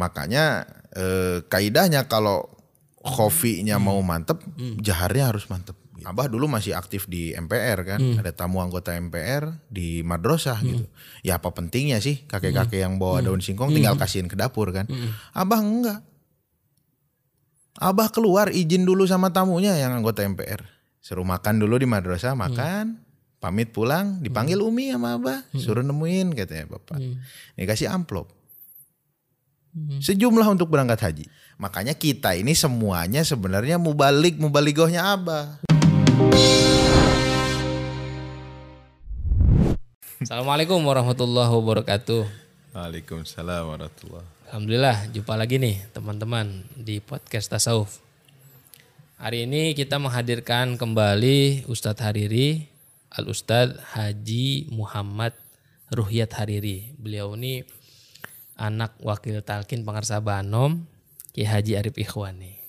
Makanya eh, kaidahnya kalau kofinya mau mantep, jaharnya harus mantep. Abah dulu masih aktif di MPR kan, ada tamu anggota MPR di madrasah gitu. Ya apa pentingnya sih kakek-kakek yang bawa daun singkong tinggal kasihin ke dapur kan? Abah enggak. Abah keluar izin dulu sama tamunya yang anggota MPR. Suruh makan dulu di madrasah, makan, pamit pulang, dipanggil Umi sama Abah, suruh nemuin katanya Bapak. Ini kasih amplop. Sejumlah untuk berangkat haji. Makanya kita ini semuanya sebenarnya mubalik mubaligohnya Abah. Assalamualaikum warahmatullahi wabarakatuh. Waalaikumsalam warahmatullahi Alhamdulillah jumpa lagi nih teman-teman di podcast Tasawuf. Hari ini kita menghadirkan kembali Ustadz Hariri, Al Ustadz Haji Muhammad Ruhyat Hariri. Beliau ini anak wakil talkin Pangarsa Banom Ki Haji Arif Ikhwani.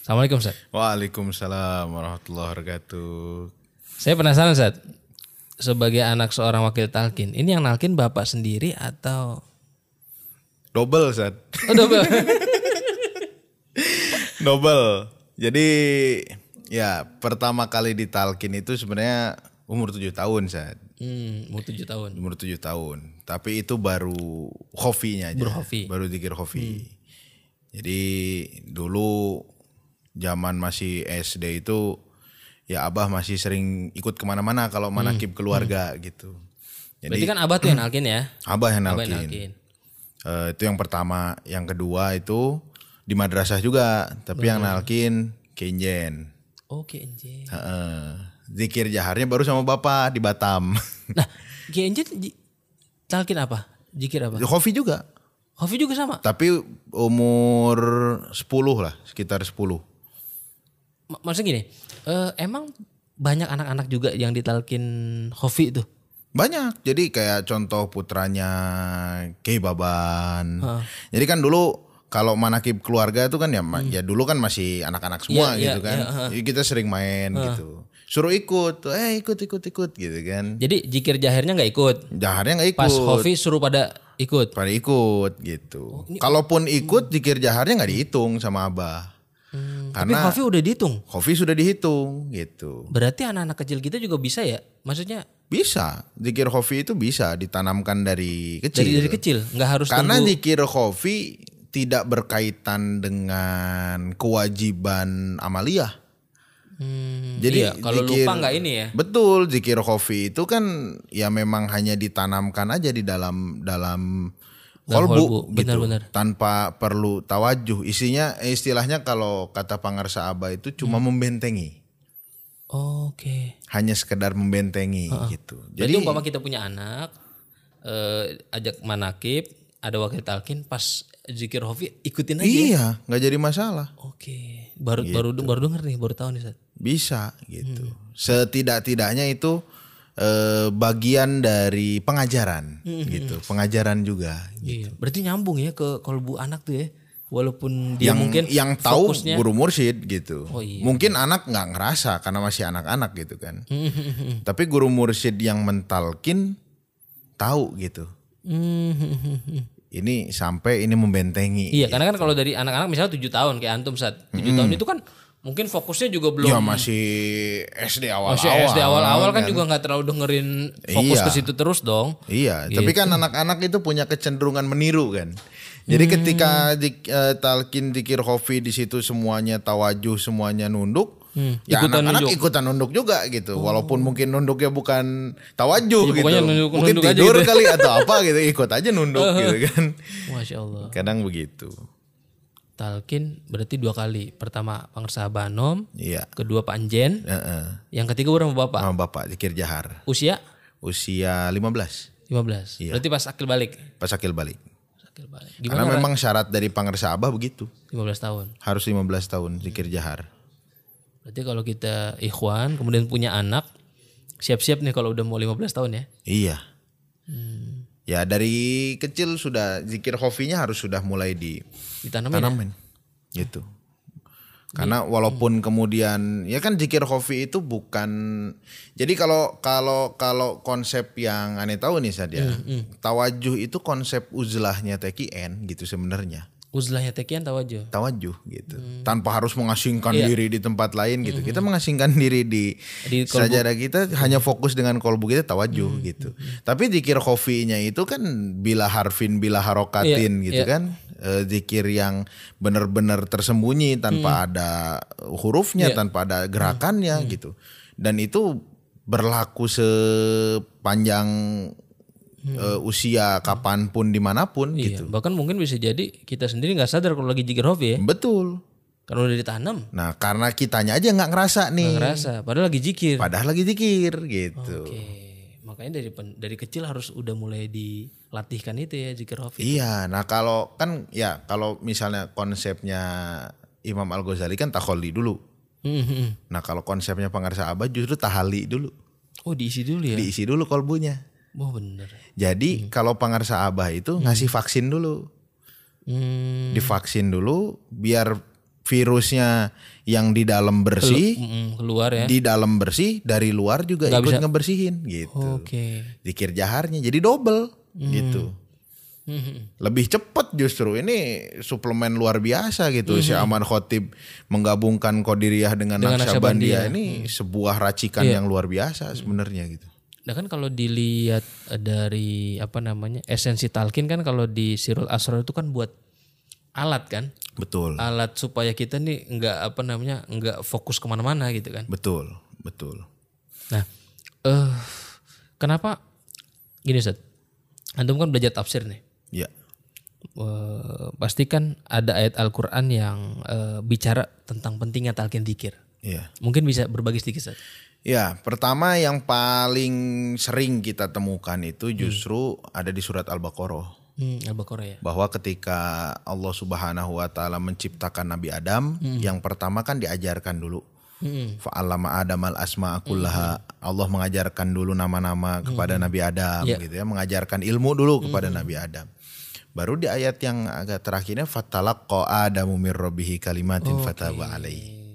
Assalamualaikum Ustadz. Waalaikumsalam warahmatullahi wabarakatuh. Saya penasaran Ustadz, sebagai anak seorang wakil talkin, ini yang nalkin bapak sendiri atau Double Ustaz. Oh double. Double. Jadi ya pertama kali ditalkin itu sebenarnya umur 7 tahun Ustaz. Hmm, umur 7 tahun. Umur 7 tahun. Tapi itu baru hofinya aja. Baru hofi. Baru dikir hofi. Jadi dulu zaman masih SD itu ya abah masih sering ikut ke mana-mana kalau manakib keluarga gitu. Jadi Berarti kan abah tuh yang nalkin ya? abah yang Abah yang nalkin. nalkin. Eh, itu yang pertama. Yang kedua itu di madrasah juga, tapi yang nalkin kenjen. Oke enje. Heeh. Zikir jaharnya baru sama bapak di Batam. Nah, genje talkin apa? Jikir apa? Hofi juga, Hofi juga sama. tapi umur 10 lah, sekitar 10. Ma- Maksudnya gini, eh, emang banyak anak-anak juga yang ditalkin Hofi itu. Banyak. Jadi kayak contoh putranya Kei Baban. Jadi kan dulu kalau manakib keluarga itu kan ya ma- ya dulu kan masih anak-anak semua Hmm. Iya, gitu iya, kan. iya, ha. Jadi kita sering main gitu. Suruh ikut, eh ikut ikut ikut gitu kan. Jadi jikir jahirnya nggak ikut. Jaharnya nggak ikut. Pas Hofi suruh pada ikut. pada ikut gitu. Oh, Kalaupun ikut zikir jaharnya nggak dihitung sama abah. Tapi Karena Hofi udah dihitung. Hofi sudah dihitung gitu. Berarti anak-anak kecil kita juga bisa ya? Maksudnya Bisa, zikir Hofi itu bisa ditanamkan dari kecil. dari dari kecil, nggak harus Karena tunggu. zikir Hofi tidak berkaitan dengan kewajiban amaliyah. Hmm, Jadi iya, kalau zikir- lupa nggak ini ya? Betul, zikir Hofi itu kan ya memang hanya ditanamkan aja di dalam dalam kolbu kolbu, gitu. Tanpa perlu tawajuh. Isinya eh, istilahnya kalau kata Pangarsa Abah itu cuma Hmm. membentengi. Oke. Hanya sekedar membentengi gitu. Jadi umpama kita punya anak, eh, ajak manakib, ada wakil talkin, pas zikir hofi ikutin aja. iya, nggak jadi masalah. Oke. Baru Gitu. baru baru denger nih, baru tahu nih Ustaz. Bisa gitu. Hmm. Setidak-tidaknya itu eh, bagian dari pengajaran Hmm, gitu. Pengajaran juga. Iya. Berarti nyambung ya ke kolbu anak tuh ya. Walaupun dia yang mungkin yang tahu fokusnya guru mursyid gitu. Oh, iya. Mungkin anak nggak ngerasa karena masih anak-anak gitu kan. Hmm, Tapi guru mursyid yang mentalkin tahu gitu. Hmm, Ini sampai ini membentengi. Iya, karena kan kalau dari anak-anak misalnya tujuh tahun kayak antum saat tujuh tahun itu kan mungkin fokusnya juga belum Ya masih SD awal-awal. masih SD awal-awal kan juga nggak terlalu dengerin fokus Iya. ke situ terus dong. Iya, tapi kan Gitu. anak-anak itu punya kecenderungan meniru kan. Jadi Hmm. ketika di, eh, talkin dikir hofi di situ semuanya tawajuh, semuanya nunduk, ya Hmm. ikutan anak-anak nunduk. Oh. ikutan nunduk juga gitu. Walaupun mungkin nunduknya bukan tawajuh Iya, gitu. nunduk- mungkin nunduk aja tidur gitu. kali atau apa gitu, ikut aja nunduk gitu kan. Masya Allah. Kadang begitu. Talkin berarti dua kali. Pertama Pangersa Banom, Iya. kedua Pak Anjen, Heeh. yang ketiga baru sama Bapak. Sama bapak zikir jahar. Usia Usia 15 15. Iya. Berarti pas akil balik. pas akil balik. Akil balik. Karena Gimana? memang syarat dari pangersa abah begitu. 15 tahun. Harus 15 tahun zikir jahar. Berarti kalau kita ikhwan kemudian punya anak, siap-siap nih kalau udah mau 15 tahun ya. Iya. Hmm. Ya dari kecil sudah zikir hofinya harus sudah mulai Ditanamin. ya? gitu. Karena walaupun kemudian ya kan zikir hofi itu bukan jadi kalau kalau kalau konsep yang aneh tahu nih Sad ya. Hmm, Tawajuh itu konsep uzlahnya TKN gitu sebenarnya. Uzlahnya tekian tawajuh. tawajuh gitu. Tanpa harus mengasingkan diri di tempat lain gitu. Kita mengasingkan diri di, Di sajadah kita hanya fokus dengan kolbu kita tawajuh gitu. Tapi zikir khofinya itu kan bila harfin bila harokatin Iya, gitu iya. kan. Eh, zikir yang benar-benar tersembunyi tanpa ada hurufnya Iya. tanpa ada gerakannya gitu. Dan itu berlaku sepanjang eh, usia kapan pun di mana pun Iya, gitu bahkan mungkin bisa jadi kita sendiri nggak sadar kalau lagi jikir hobi ya. betul Karena udah ditanam, Nah karena kitanya aja nggak ngerasa nih, ngerasa. Padahal lagi jikir. padahal lagi zikir gitu. Oke, makanya dari pen- dari kecil harus udah mulai dilatihkan itu ya jikir hobi. Iya, nah kalau kan ya kalau misalnya konsepnya Imam Al Ghazali kan takholi dulu. Hmm, hmm. Nah kalau konsepnya pengarsa abad justru tahali dulu, Oh diisi dulu ya. diisi dulu kolbunya. Oh bener. Jadi kalau pengarsa abah itu ngasih vaksin dulu, Hmm. divaksin dulu biar virusnya yang di dalam bersih, Mm, keluar ya. di dalam bersih, dari luar juga Nggak ikut bisa- ngebersihin gitu. Oke. Zikir jaharnya jadi double gitu. Hmm, hmm. lebih cepat justru ini suplemen luar biasa gitu si Aman Khotib menggabungkan Qadiriyah dengan, Dengan Naqsyabandiyah. ini sebuah racikan yang luar biasa sebenarnya gitu. Nah kan kalau dilihat eh, dari apa namanya esensi talkin kan kalau di Sirul Asrar itu kan buat alat kan, Betul. alat supaya kita nih nggak apa namanya nggak fokus ke mana-mana gitu kan. Betul, betul. Nah, eh kenapa gini Ustaz? Antum kan belajar tafsir nih. Ya. Eh, pasti kan ada ayat Al-Qur'an yang eh, bicara tentang pentingnya talqin dzikir. Iya. Mungkin bisa berbagi sedikit Ustaz. Ya, pertama yang paling sering kita temukan itu justru ada di surat Al-Baqarah. Hmm, Al-Baqarah ya. bahwa ketika Allah Subhanahu wa taala menciptakan Nabi Adam, yang pertama kan diajarkan dulu. Hmm. Fa'allama Adam al asma kullaha. Allah mengajarkan dulu nama-nama kepada Nabi Adam Ya. gitu ya, mengajarkan ilmu dulu kepada Nabi Adam. Baru di ayat yang agak terakhirnya fatalaqqa Adamu mir kalimatin fataba alaihi.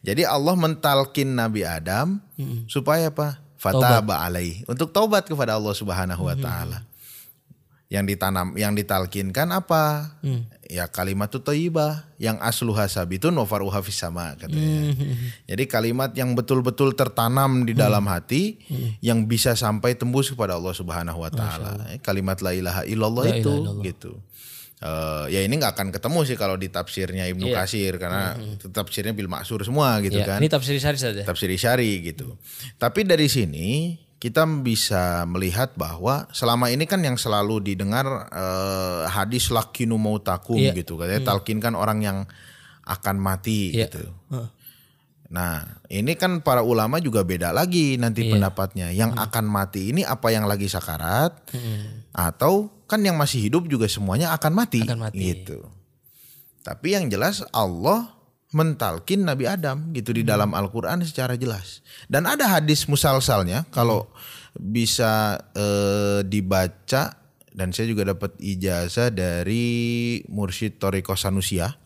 Jadi Allah mentalkin Nabi Adam supaya apa? Fataba alaihi. Untuk taubat kepada Allah Subhanahu wa taala. Yang ditanam yang ditalkinkan apa? Ya kalimat itu thayyibah yang asluha sabitun wa faruha fis sama katanya. Jadi kalimat yang betul-betul tertanam di dalam hati yang bisa sampai tembus kepada Allah Subhanahu wa taala. Eh, Kalimat la ilaha illallah La itu ilaha illallah. gitu. Eh, ya ini nggak akan ketemu sih kalau di tafsirnya Ibnu Katsir karena tafsirnya bil maksur semua gitu Ya, kan Ini tafsir syari saja. tafsir syari gitu. Tapi dari sini kita bisa melihat bahwa selama ini kan yang selalu didengar eh, hadis lakinu mautakum Iya. gitu katanya talkinkan orang yang akan mati Iya. gitu. Heeh. Nah, ini kan para ulama juga beda lagi nanti pendapatnya. Yang akan mati ini apa yang lagi sakarat atau kan yang masih hidup juga semuanya akan mati, Akan mati. gitu. Tapi yang jelas Allah mentalkin Nabi Adam gitu di dalam Al-Qur'an secara jelas. Dan ada hadis musalsalnya kalau bisa eh, dibaca dan saya juga dapat ijazah dari Mursyid Toriko Sanusia.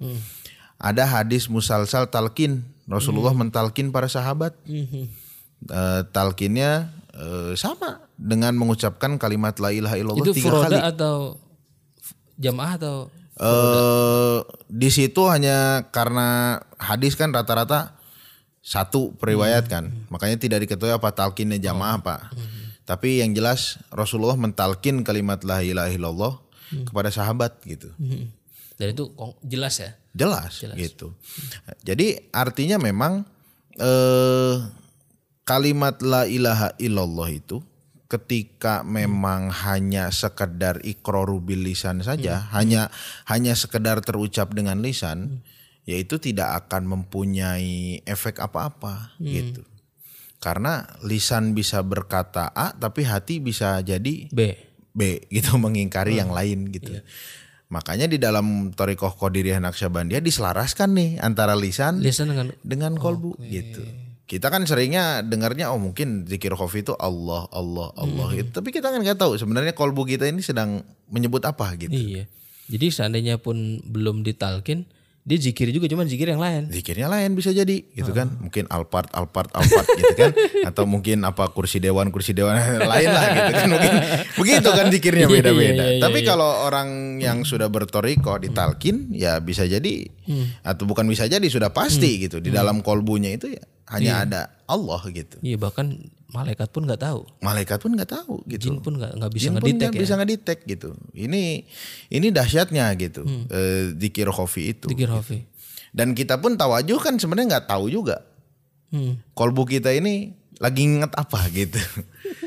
Ada hadis musalsal talkin. Rasulullah mentalkin para sahabat. Eh, talkinnya eh, sama dengan mengucapkan kalimat la ilaha illallah Itu tiga kali. atau jamaah atau Eh di situ hanya karena hadis kan rata-rata satu periwayat kan, makanya tidak diketahui apa talkinnya jamaah apa. Tapi yang jelas Rasulullah mentalkin kalimat la ilaha illallah kepada sahabat gitu. Hmm. dan itu jelas ya. Jelas, gitu. Jadi artinya memang eh, kalimat la ilaha illallah itu ketika memang hanya sekedar ikroru bil lisan saja, hanya hanya sekedar terucap dengan lisan, yaitu tidak akan mempunyai efek apa-apa gitu. Karena lisan bisa berkata A tapi hati bisa jadi B. B gitu mengingkari yang lain gitu. Makanya di dalam Torikoh Qadiriyah Naqsyabandiyah diselaraskan nih antara lisan Lisan dengan dengan kolbu gitu. Kita kan seringnya dengarnya oh mungkin zikir khofi itu Allah Allah Allah gitu. Tapi kita kan nggak tahu sebenarnya kolbu kita ini sedang menyebut apa gitu. Iya. Jadi seandainya pun belum ditalkin, dia zikir juga cuman zikir yang lain. Zikirnya lain bisa jadi gitu kan. Mungkin alpart alpart alpart gitu kan. Atau mungkin apa kursi dewan kursi dewan lain lah gitu kan. Mungkin begitu kan zikirnya Iya, beda-beda. iya, iya, Tapi iya. kalau orang yang sudah bertoriko ditalkin ya bisa jadi atau bukan bisa jadi sudah pasti gitu. Di dalam kolbunya itu ya hanya ada Allah gitu. Iya bahkan malaikat pun nggak tahu, Malaikat pun nggak tahu gitu. jin pun nggak bisa Jin pun ngedetek nggak ya. bisa ngedetek gitu. Ini ini dahsyatnya gitu. eh, zikir khofi itu. Zikir hofi. Dan kita pun tawajuh kan sebenarnya nggak tahu juga Hmm. kolbu kita ini lagi inget apa gitu.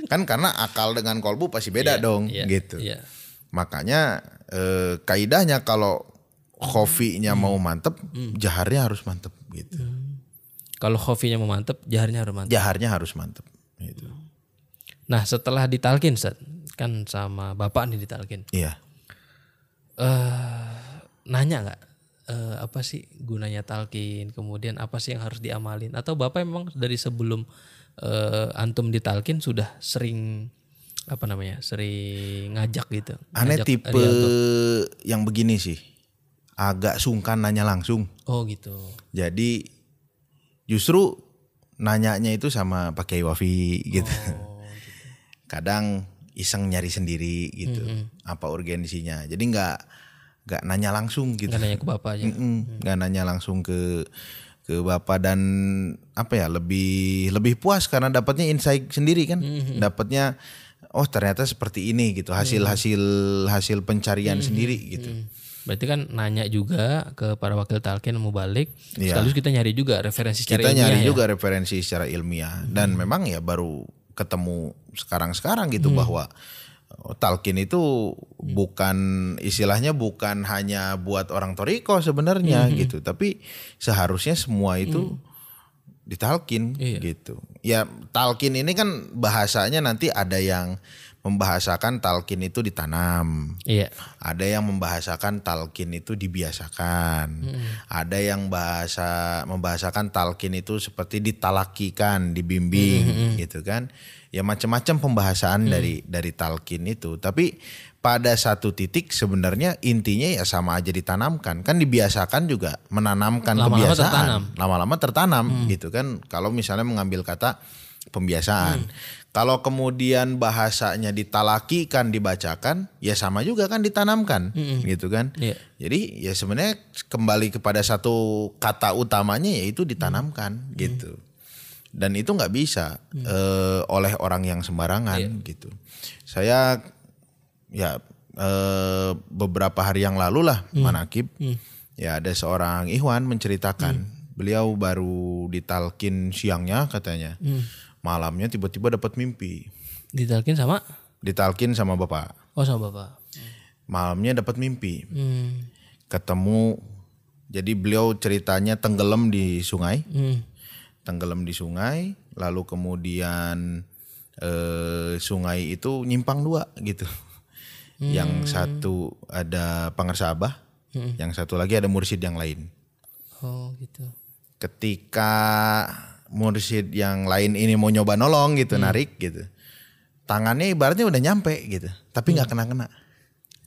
kan karena akal dengan kolbu pasti beda dong iya, gitu. iya. Makanya eh, kaidahnya kalau khofinya Hmm. mau mantep, jaharnya harus mantep gitu. Kalau hofinya mau mantep, jaharnya harus mantep. Jaharnya harus mantep. Gitu. Nah setelah ditalkin, Ustaz, kan sama bapak nih ditalkin. Iya. eh nanya nggak eh, apa sih gunanya talkin, kemudian apa sih yang harus diamalin? Atau bapak memang dari sebelum eh, antum ditalkin sudah sering apa namanya, sering ngajak gitu? Aneh ngajak tipe yang begini sih. Agak sungkan nanya langsung. Oh gitu. Jadi justru nanyanya itu sama Pak Kiai Wafi gitu. Kadang iseng nyari sendiri gitu. Apa urgensinya. Jadi nggak nggak nanya langsung gitu. Nggak nanya ke bapak aja. Nggak nanya langsung ke ke bapak dan apa ya lebih lebih puas karena dapatnya insight sendiri kan dapatnya oh ternyata seperti ini gitu hasil hasil hasil pencarian sendiri gitu Berarti kan nanya juga ke para wakil talkin mau balik. Iya. Sekaligus kita nyari juga referensi secara kita ilmiah nyari ya. juga referensi secara ilmiah. Dan memang ya baru ketemu sekarang-sekarang gitu bahwa oh, talkin itu bukan istilahnya bukan hanya buat orang toriko sebenarnya gitu. Tapi seharusnya semua itu ditalkin gitu. Ya talkin ini kan bahasanya nanti ada yang membahasakan talkin itu ditanam Iya. ada yang membahasakan talkin itu dibiasakan. Ada yang bahasa membahasakan talkin itu seperti ditalakikan, dibimbing gitu kan. Ya macam-macam pembahasan dari dari talkin itu. Tapi pada satu titik sebenarnya intinya ya sama aja ditanamkan. Kan dibiasakan juga menanamkan Lama-lama kebiasaan. tertanam. Lama-lama tertanam gitu kan. Kalau misalnya mengambil kata pembiasaan. Kalau kemudian bahasanya ditalakikan, dibacakan, ya sama juga kan ditanamkan, gitu kan. Iya. Jadi ya sebenarnya kembali kepada satu kata utamanya yaitu ditanamkan, gitu. Dan itu nggak bisa eh, oleh orang yang sembarangan, gitu. Saya ya eh, beberapa hari yang lalu lah manakib, ya ada seorang Ikhwan menceritakan, beliau baru ditalkin siangnya katanya malamnya tiba-tiba dapat mimpi Ditalkin sama? ditalkin sama bapak Oh sama bapak. malamnya dapat mimpi Hmm. ketemu jadi beliau ceritanya tenggelam di sungai Hmm. tenggelam di sungai lalu kemudian eh, sungai itu nyimpang dua gitu yang satu ada pangersabah yang satu lagi ada mursyid yang lain Oh gitu. ketika mursyid yang lain ini mau nyoba nolong gitu narik gitu. Tangannya ibaratnya udah nyampe gitu tapi nggak kena kena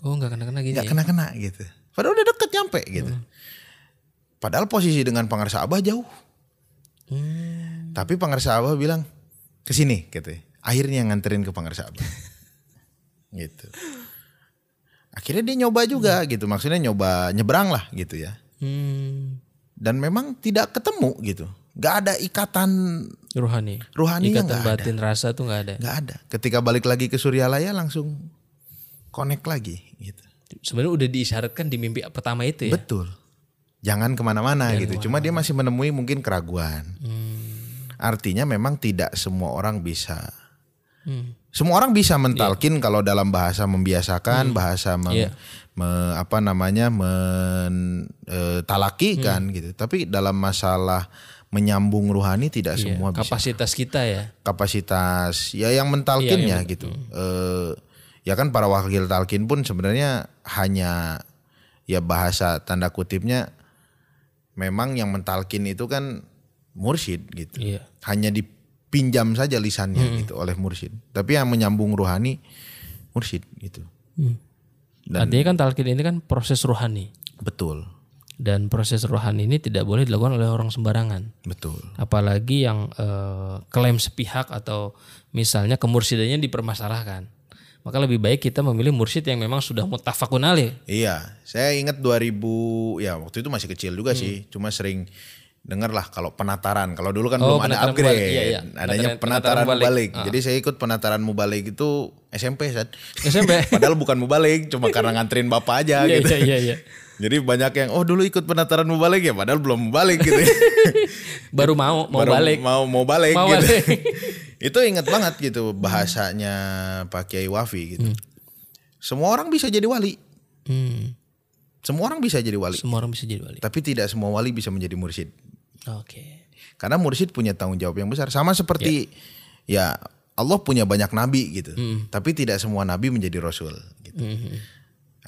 Oh nggak kena-kena gini nggak ya? kena kena gitu. Padahal udah deket nyampe gitu. Padahal posisi dengan pangersa abah jauh. Hmm. tapi pangersa abah bilang ke sini gitu. Akhirnya nganterin ke pangersa abah gitu. Akhirnya dia nyoba juga gitu. Maksudnya nyoba nyebrang lah gitu ya. Hmm. dan memang tidak ketemu gitu nggak ada ikatan Ruhani. Ruhaninya Ikatan nggak ada. batin rasa tuh nggak ada. nggak ada ketika balik lagi ke Suryalaya langsung connect lagi gitu Sebenarnya udah diisyaratkan di mimpi pertama itu ya. betul jangan ke mana-mana gitu cuma dia masih menemui mungkin keraguan Hmm. artinya memang tidak semua orang bisa Hmm. semua orang bisa mentalkin kalau dalam bahasa membiasakan bahasa mem- Iya. me- apa namanya mentalaki kan gitu tapi dalam masalah menyambung ruhani tidak Iya, semua bisa Kapasitas kita ya. kapasitas ya yang mentalkinnya gitu. Eh, ya kan para wakil talkin pun sebenarnya hanya ya bahasa tanda kutipnya memang yang mentalkin itu kan mursyid gitu. Iya. Hanya dipinjam saja lisannya gitu oleh mursyid. Tapi yang menyambung ruhani mursyid gitu. Hmm. Artinya kan talqin ini kan proses ruhani. Betul. Dan proses rohani ini tidak boleh dilakukan oleh orang sembarangan. Betul. Apalagi yang eh, klaim sepihak atau misalnya kemursidannya dipermasalahkan. Maka lebih baik kita memilih mursyid yang memang sudah mutafakun alaih. Iya, saya ingat 2000 ya waktu itu masih kecil juga sih, cuma sering dengar lah kalau penataran. Kalau dulu kan Oh, belum ada upgrade, mubalik. Iya, iya. adanya Penataran- penataran, mubalik. mubalik. Jadi saya ikut penataran mubalik itu SMP, Sad. SMP. Padahal bukan mubalik, cuma karena nganterin bapak aja Iya, gitu. iya, iya, iya. Jadi banyak yang oh dulu ikut penataran mubalik ya, padahal belum mubalik gitu. Baru mau mau Baru balik. Mau mau balik Mau gitu. balik. itu ingat banget gitu bahasanya Pak Kiai Wafi gitu. Semua orang bisa jadi wali. Hmm, Semua orang bisa jadi wali. semua orang bisa jadi wali. Tapi tidak semua wali bisa menjadi mursyid. Oke. Karena mursyid punya tanggung jawab yang besar. Sama seperti ya, Allah punya banyak nabi gitu. Tapi tidak semua nabi menjadi rasul gitu. Mhm.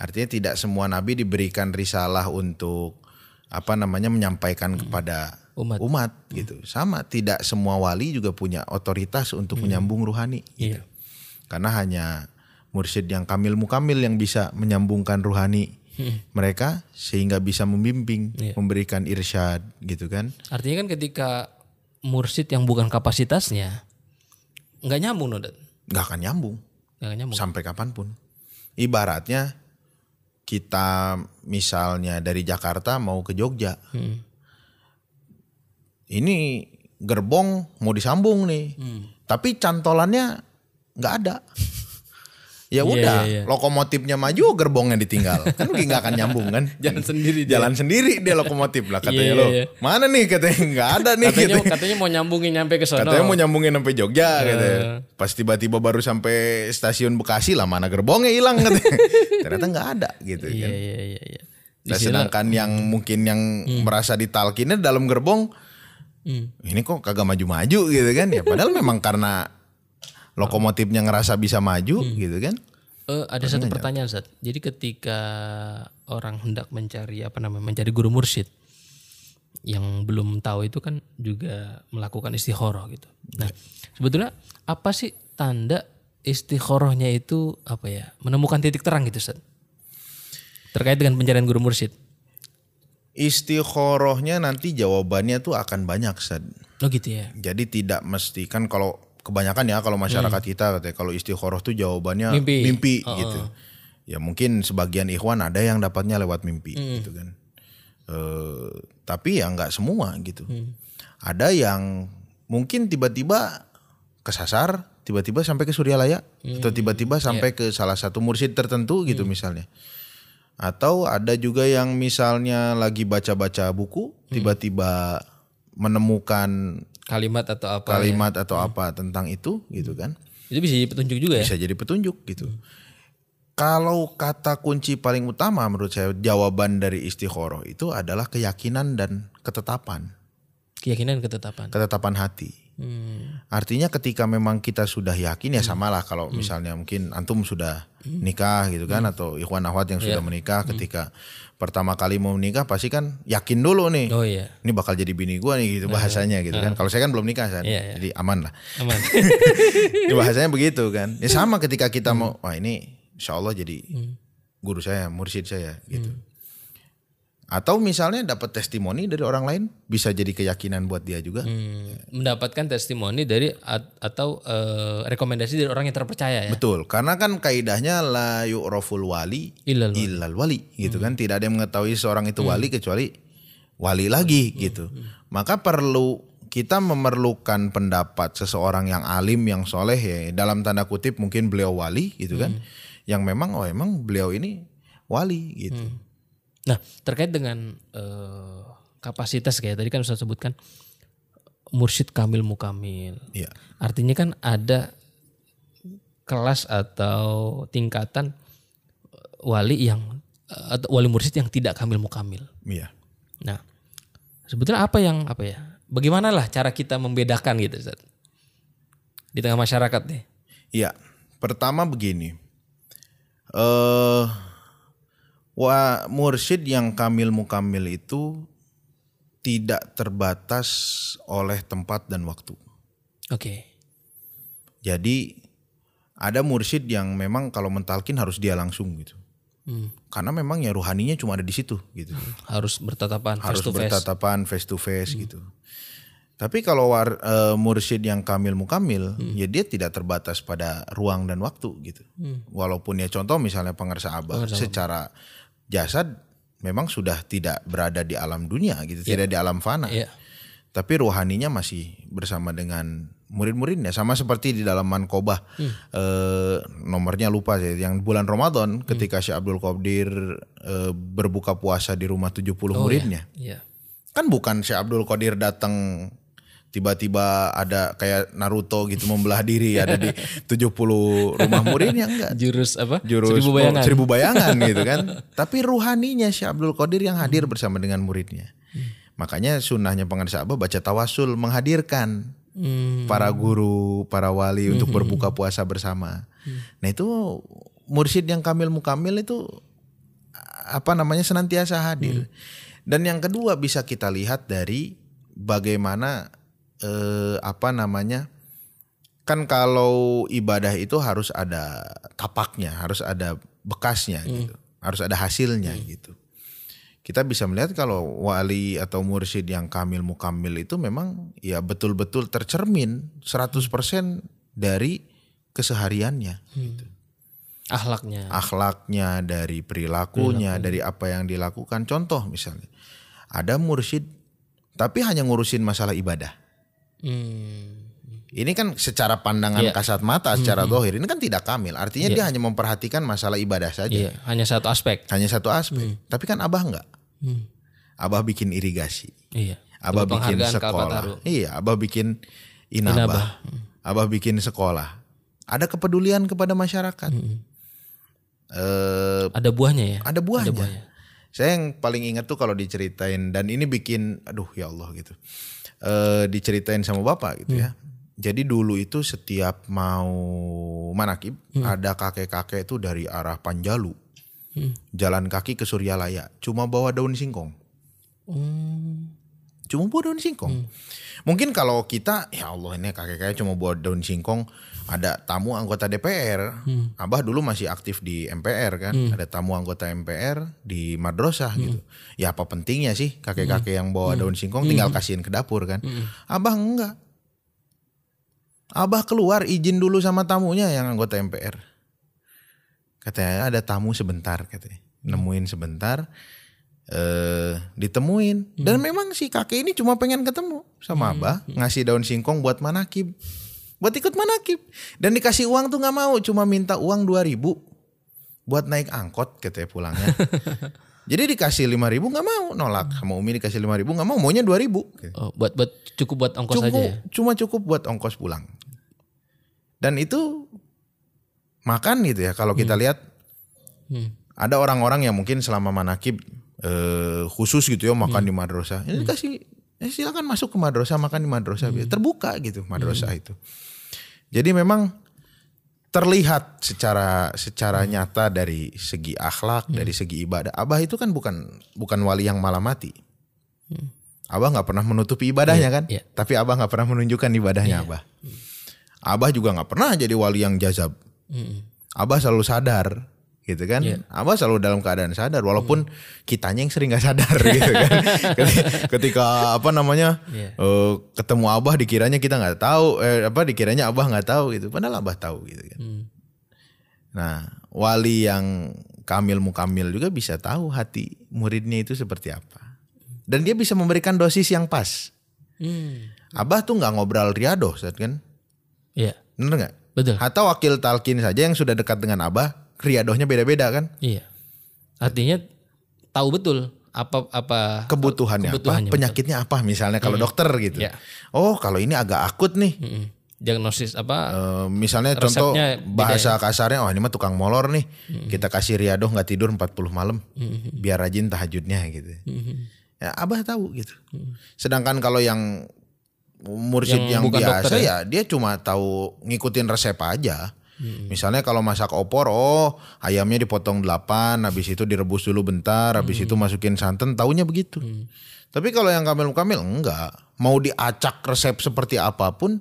Artinya tidak semua nabi diberikan risalah untuk apa namanya menyampaikan kepada Umat. gitu. Sama tidak semua wali juga punya otoritas untuk menyambung ruhani gitu. Iya. Karena hanya mursyid yang kamil mukamil yang bisa menyambungkan ruhani mereka sehingga bisa membimbing, memberikan irsyad gitu kan. Artinya kan ketika mursyid yang bukan kapasitasnya nggak nyambung Nodat. nggak akan nyambung Nggak nyambung. sampai kapan pun. Ibaratnya kita misalnya dari Jakarta mau ke Jogja, Hmm. ini gerbong mau disambung nih, Hmm. tapi cantolannya nggak ada. Ya Iya, udah, iya, iya. lokomotifnya maju, gerbongnya ditinggal, kan nggak akan nyambung kan? Jalan sendiri dia. Jalan sendiri dia lokomotif lah katanya Iya, lo. iya. Mana nih katanya nggak ada nih. Katanya katanya. katanya mau nyambungin nyampe ke sono. Katanya mau nyambungin sampai Jogja gitu. Eh. Pas tiba-tiba baru sampai stasiun Bekasi lah mana gerbongnya hilang katanya. Ternyata nggak ada gitu Iya kan. iya iya iya. Nah, sedangkan yang mungkin yang merasa ditalkinnya dalam gerbong Hmm. ini kok kagak maju-maju gitu kan ya padahal memang karena lokomotifnya ngerasa bisa maju Hmm. gitu kan. Eh, ada satu pertanyaan Zat. Jadi ketika orang hendak mencari apa namanya mencari guru mursyid yang belum tahu itu kan juga melakukan istikharah gitu. Nah, sebetulnya apa sih tanda istikharahnya itu apa ya? Menemukan titik terang gitu, Zat. Terkait dengan pencarian guru mursyid. Istikharahnya nanti jawabannya tuh akan banyak Sad. Oh gitu ya. Jadi tidak mesti kan kalau kebanyakan ya kalau masyarakat kita katanya kalau istikharah tuh jawabannya Mimpi. mimpi, gitu. Ya mungkin sebagian ikhwan ada yang dapatnya lewat mimpi gitu kan. Eh, tapi ya nggak semua gitu. Ada yang mungkin tiba-tiba kesasar, tiba-tiba sampai ke Suryalaya atau tiba-tiba sampai ke salah satu mursyid tertentu gitu misalnya. Atau ada juga yang misalnya lagi baca-baca buku, tiba-tiba menemukan Kalimat atau apa? kalimat atau apa tentang itu gitu kan. Itu bisa jadi petunjuk juga ya. Bisa jadi petunjuk gitu. Kalau kata kunci paling utama menurut saya jawaban dari istikharah itu adalah keyakinan dan ketetapan, Keyakinan ketetapan. ketetapan hati. Hmm. Artinya ketika memang kita sudah yakin ya samalah kalau misalnya mungkin antum sudah nikah gitu kan atau ikhwan akhwat yang sudah menikah ketika pertama kali mau menikah pasti kan yakin dulu nih. Oh iya. Ini bakal jadi bini gua nih gitu bahasanya gitu kan. Kalau saya kan belum nikah kan. Iya, iya. Jadi aman lah. Aman. Ya bahasanya begitu kan. Ya sama ketika kita mau wah ini insya Allah jadi guru saya, mursyid saya gitu. Atau misalnya dapat testimoni dari orang lain bisa jadi keyakinan buat dia juga. Hmm, mendapatkan testimoni dari at- atau eh, rekomendasi dari orang yang terpercaya ya. Betul, karena kan kaidahnya la yu'raful wali Illal wali. illal wali gitu kan. Tidak ada yang mengetahui seorang itu wali kecuali wali lagi gitu. Maka perlu kita memerlukan pendapat seseorang yang alim yang soleh ya dalam tanda kutip mungkin beliau wali gitu kan. Yang memang oh emang beliau ini wali gitu. Nah, terkait dengan eh, kapasitas kayak tadi kan Ustaz sebutkan mursyid kamil mukamil. Iya. Artinya kan ada kelas atau tingkatan wali yang eh, atau wali mursyid yang tidak kamil mukamil. Iya. Nah, sebetulnya apa yang apa ya? Bagaimana lah cara kita membedakan gitu Ustaz? Di tengah masyarakat deh. Iya, pertama begini. Eh wa mursyid yang kamil mukamil itu tidak terbatas oleh tempat dan waktu. Oke. Jadi ada mursyid yang memang kalau mentalkin harus dia langsung gitu. Karena memang ya ruhaninya cuma ada di situ gitu. Harus bertatapan Harus face to face. bertatapan face to face gitu. Tapi kalau war, eh, mursyid yang kamil mukamil, ya dia tidak terbatas pada ruang dan waktu gitu. Walaupun ya contoh misalnya pengersa abah, secara jasad memang sudah tidak berada di alam dunia gitu, tidak di alam fana. Iya. Tapi ruhaninya masih bersama dengan murid-muridnya sama seperti di dalam Mankobah eh, nomornya lupa sih yang bulan Ramadan ketika Syekh Abdul Qadir eh, berbuka puasa di rumah 70 muridnya Iya. kan bukan Syekh Abdul Qadir datang tiba-tiba ada kayak Naruto gitu membelah diri ada di 70 rumah muridnya enggak. Jurus apa? jurus Seribu bayangan. seribu bayangan gitu kan. Tapi ruhaninya Syekh Abdul Qadir yang hadir bersama dengan muridnya. Makanya sunnahnya pengarsa Abah baca tawasul menghadirkan Hmm. para guru para wali untuk berbuka puasa bersama. Nah itu mursyid yang kamil mukamil itu apa namanya senantiasa hadir. Dan yang kedua bisa kita lihat dari bagaimana eh, apa namanya kan kalau ibadah itu harus ada tapaknya, harus ada bekasnya gitu. Harus ada hasilnya gitu. Kita bisa melihat kalau wali atau mursyid yang kamil mukamil itu memang ya betul-betul tercermin 100% dari kesehariannya gitu. Akhlaknya. Akhlaknya, dari perilakunya, dari apa yang dilakukan. Contoh misalnya, ada mursyid tapi hanya ngurusin masalah ibadah. Hmm. Ini kan secara pandangan Iya. kasat mata, secara dohir ini kan tidak kamil. Artinya dia hanya memperhatikan masalah ibadah saja, Iya, hanya satu aspek. hanya satu aspek. Tapi kan abah enggak. Hmm. Abah bikin irigasi, Iya. abah bikin sekolah, iya, abah bikin inabah, abah bikin sekolah. Ada kepedulian kepada masyarakat. Eh, Ada buahnya ya? ada buahnya. buahnya. Saya yang paling ingat tuh kalau diceritain dan ini bikin aduh ya Allah gitu. Eh diceritain sama bapak gitu ya. Jadi dulu itu setiap mau manakib ada kakek-kakek itu dari arah Panjalu. Jalan kaki ke Suryalaya cuma bawa daun singkong. Hmm. Cuma bawa daun singkong. Mungkin kalau kita ya Allah ini kakek-kakek cuma bawa daun singkong ada tamu anggota DPR. Abah dulu masih aktif di MPR kan. Ada tamu anggota MPR di madrasah gitu. Ya apa pentingnya sih kakek-kakek yang bawa daun singkong tinggal kasihin ke dapur kan. Abah enggak. Abah keluar izin dulu sama tamunya yang anggota MPR. Katanya ada tamu sebentar katanya. Nemuin sebentar eh ditemuin dan memang si kakek ini cuma pengen ketemu sama abah ngasih daun singkong buat manakib buat ikut manakib. Dan dikasih uang tuh nggak mau cuma minta uang 2000 buat naik angkot katanya pulangnya. Jadi dikasih 5000 nggak mau nolak. Sama umi dikasih 5000 nggak mau maunya 2000 Oh, buat buat cukup buat ongkos cukup aja ya. cuma cukup buat ongkos pulang. Dan itu makan gitu ya kalau kita lihat Hmm. ada orang-orang yang mungkin selama manakib eh, khusus gitu ya makan di madrasah. Ini dikasih ya silakan masuk ke madrasah makan di madrasah terbuka gitu madrasah itu jadi memang terlihat secara secara nyata dari segi akhlak dari segi ibadah. Abah itu kan bukan bukan wali yang malah mati. Abah nggak pernah menutupi ibadahnya kan? iya. tapi abah nggak pernah menunjukkan ibadahnya abah. Abah juga nggak pernah jadi wali yang jazab. Hmm. Abah selalu sadar gitu kan. Iya. Abah selalu dalam keadaan sadar walaupun kitanya yang sering gak sadar gitu kan. Ketika, ketika apa namanya Iya. eh, ketemu Abah dikiranya kita nggak tahu eh, apa dikiranya Abah nggak tahu gitu. Padahal Abah tahu gitu kan. Hmm. Nah, wali yang kamil mukamil juga bisa tahu hati muridnya itu seperti apa. Dan dia bisa memberikan dosis yang pas. Hmm. Abah tuh nggak ngobrol riadoh, Ustaz, kan? Iya. Bener nggak? Betul. Atau wakil talkin saja yang sudah dekat dengan Abah, riadohnya beda-beda kan? Iya. Artinya tahu betul apa apa Kebutuhannya, Kebutuhannya, apa, penyakitnya apa misalnya kalau dokter gitu. Iya. Oh, kalau ini agak akut nih. Mm-mm. diagnosis apa Eh, misalnya contoh beda ya? bahasa kasarnya, oh ini mah tukang molor nih. Kita kasih riadoh nggak tidur 40 malam. Biar rajin tahajudnya gitu. Ya, Abah tahu gitu. Sedangkan kalau yang mursyid Yang yang, biasa dokter ya dia cuma tahu ngikutin resep aja. Misalnya kalau masak opor, oh ayamnya dipotong 8, habis itu direbus dulu bentar, habis itu masukin santan, taunya begitu. Tapi kalau yang kamil-kamil enggak. Mau diacak resep seperti apa pun,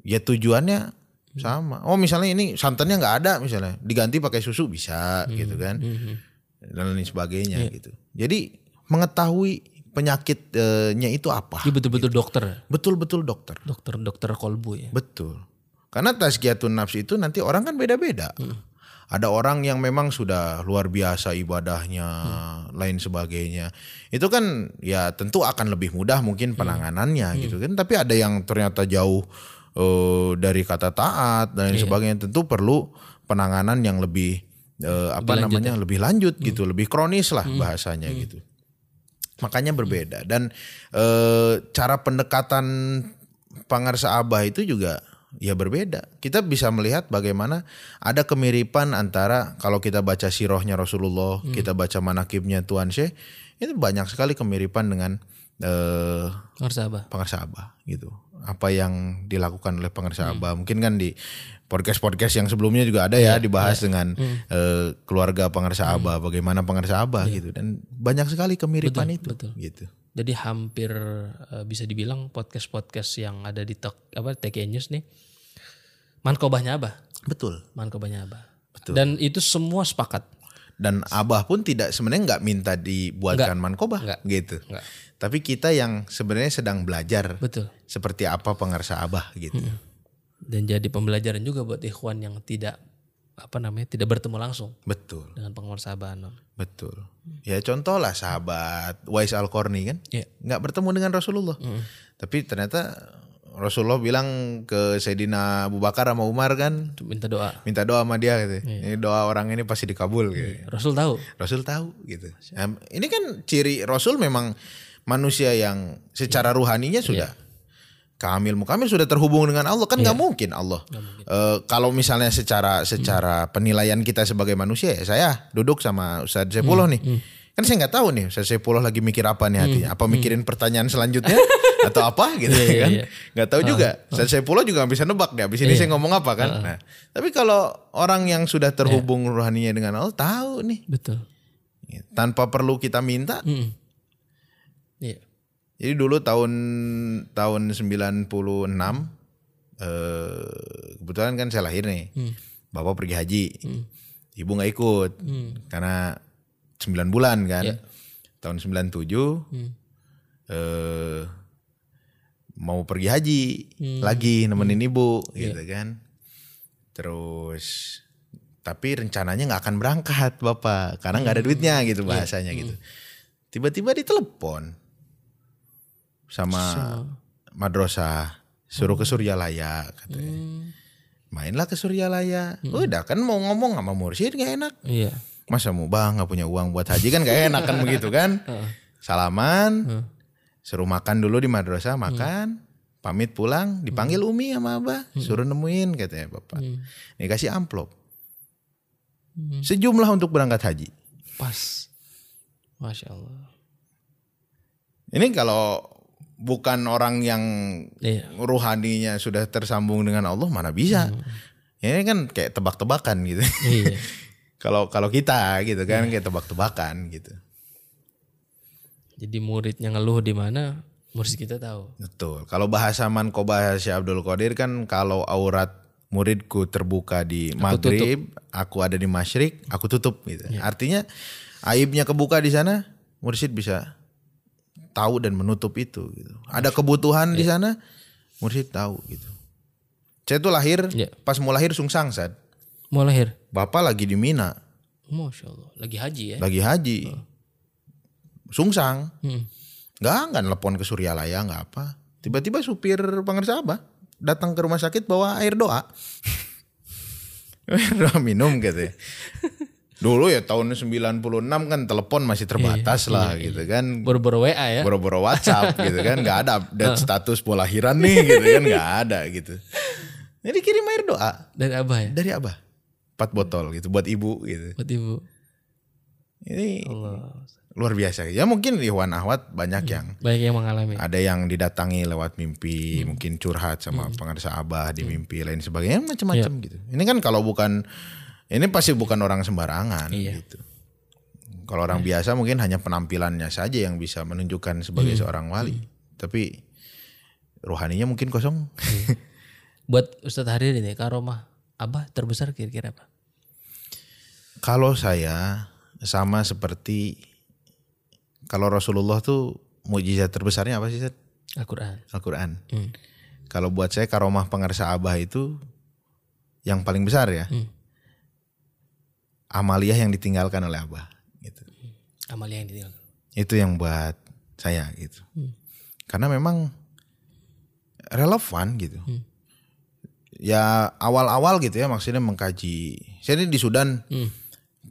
ya tujuannya sama. Oh misalnya ini santannya nggak ada misalnya, diganti pakai susu bisa gitu kan, dan lain sebagainya gitu. Jadi mengetahui penyakitnya itu apa? Dia betul-betul dokter. Betul-betul dokter. Dokter dokter kolbu ya. Betul. Karena tazkiyatun nafs itu nanti orang kan beda-beda. Ada orang yang memang sudah luar biasa ibadahnya, lain sebagainya. Itu kan ya tentu akan lebih mudah mungkin penanganannya gitu kan. Tapi ada yang ternyata jauh eh, dari kata taat dan lain sebagainya. Tentu perlu penanganan yang lebih eh, apa namanya lebih lanjut gitu, lebih kronis lah bahasanya gitu. Makanya berbeda dan eh, cara pendekatan pangarsa abah itu juga ya berbeda. Kita bisa melihat bagaimana ada kemiripan antara kalau kita baca sirohnya Rasulullah, kita baca manakibnya Tuan Syekh, itu banyak sekali kemiripan dengan eh, Pengarsa Abah. pengarsa abah gitu. Apa yang dilakukan oleh pengarsa abah. Mungkin kan di podcast-podcast yang sebelumnya juga ada ya dibahas dengan eh, keluarga pengarsa abah, bagaimana pengarsa abah gitu. Dan banyak sekali kemiripan itu betul. gitu. Jadi hampir eh, bisa dibilang podcast-podcast yang ada di tok, apa TK News nih mankobahnya Abah, Betul. mankobahnya Abah. Betul. Dan itu semua sepakat. Dan abah pun tidak sebenarnya nggak minta dibuatkan mankobah Enggak. gitu. Enggak. Tapi kita yang sebenarnya sedang belajar Betul. seperti apa pengarsa abah gitu. Dan jadi pembelajaran juga buat ikhwan yang tidak apa namanya tidak bertemu langsung Betul, dengan penguasa Abah Anon. betul. Ya contoh lah sahabat Wais Al-Qarni kan. Iya. nggak bertemu dengan Rasulullah. Tapi ternyata Rasulullah bilang ke Sayyidina Abu Bakar sama Umar kan Minta doa. minta doa sama dia gitu. Ini doa orang ini pasti dikabul gitu. Rasul tahu. Rasul tahu gitu. Nah, ini kan ciri Rasul memang manusia yang secara ruhaninya sudah kamil mukamil sudah terhubung dengan Allah kan nggak mungkin Allah. Eh, kalau misalnya secara secara penilaian kita sebagai manusia ya saya duduk sama Ustaz Sepuluh nih. Kan saya nggak tahu nih Ustaz Sepuluh lagi mikir apa nih hatinya. Apa mikirin pertanyaan selanjutnya atau apa gitu Iya, iya, kan. iya. Nggak tahu juga. Ustaz Sepuluh juga nggak bisa nebak deh. Abis ini saya ngomong apa kan. Nah, tapi kalau orang yang sudah terhubung ruhaninya dengan Allah tahu nih Betul. tanpa perlu kita minta. Mm. Jadi dulu tahun tahun 96 eh kebetulan kan saya lahir nih. Bapak pergi haji. Ibu nggak ikut. Karena 9 bulan kan. Iya. Tahun 97 eh mau pergi haji lagi nemenin ibu gitu kan. Terus tapi rencananya nggak akan berangkat bapak. Karena nggak ada duitnya gitu bahasanya gitu. Tiba-tiba ditelepon sama madrasah suruh ke Suryalaya katanya. Mainlah ke Suryalaya. Udah kan mau ngomong sama mursyid gak enak. Iya. Masa mau bang nggak punya uang buat haji kan gak enak kan begitu kan. Salaman, suruh makan dulu di madrasah makan. Pamit pulang, dipanggil Umi sama Abah, suruh nemuin katanya Bapak. Ini kasih amplop. Sejumlah untuk berangkat haji. Pas. Masya Allah. Ini kalau bukan orang yang Iya. ruhaninya sudah tersambung dengan Allah mana bisa. Ini kan kayak tebak-tebakan gitu. Iya. Kalau kalau kita gitu kan kayak tebak-tebakan gitu. Jadi muridnya ngeluh di mana, murid kita tahu. Betul. Kalau bahasa Mankobah Syekh Abdul Qadir kan kalau aurat muridku terbuka di maghrib, aku ada di masyrik, aku tutup gitu. Artinya aibnya kebuka di sana, mursyid bisa tahu dan menutup itu gitu. Ada kebutuhan di sana, mursyid tahu gitu. Saya tuh lahir, Iya. pas mau lahir sungsang Sad. Mau lahir. Bapak lagi di Mina, Masya Allah. Lagi haji ya. lagi haji. Sungsang. Hmm. Nggak, nggak nelpon ke Suryalaya, nggak apa. Tiba-tiba supir pengerja Abah datang ke rumah sakit bawa air doa. air doa minum gitu ya. Dulu ya tahun 96 kan telepon masih terbatas lah gitu kan. Boro-boro WA ya. Boro-boro WhatsApp gitu kan. Nggak ada update status mau lahiran nih gitu kan. Nggak ada gitu. Jadi kirim air doa Dari Abah ya. dari Abah. Empat botol gitu buat ibu gitu. Buat ibu. Ini Allah. luar biasa. Ya mungkin Iwan Ahwat banyak yang Banyak yang mengalami. ada yang didatangi lewat mimpi, mungkin curhat sama pengarsa abah di mimpi lain sebagainya macam-macam gitu. Ini kan kalau bukan ini pasti bukan orang sembarangan Iya. gitu. Kalau orang biasa mungkin hanya penampilannya saja yang bisa menunjukkan sebagai seorang wali, tapi rohaninya mungkin kosong. Buat Ustadz Hariri nih, karomah Abah terbesar kira-kira apa? Kalau saya sama seperti kalau Rasulullah tuh mujizat terbesarnya apa sih Seth? Al-Quran. Al-Quran. Hmm. Kalau buat saya karomah pengarsa abah itu yang paling besar ya. Hmm. Amaliyah yang ditinggalkan oleh abah. Gitu. Amalia yang ditinggalkan. Itu yang buat saya gitu. Hmm. Karena memang relevan gitu. Hmm. Ya awal-awal gitu ya maksudnya mengkaji. Saya ini di Sudan Hmm.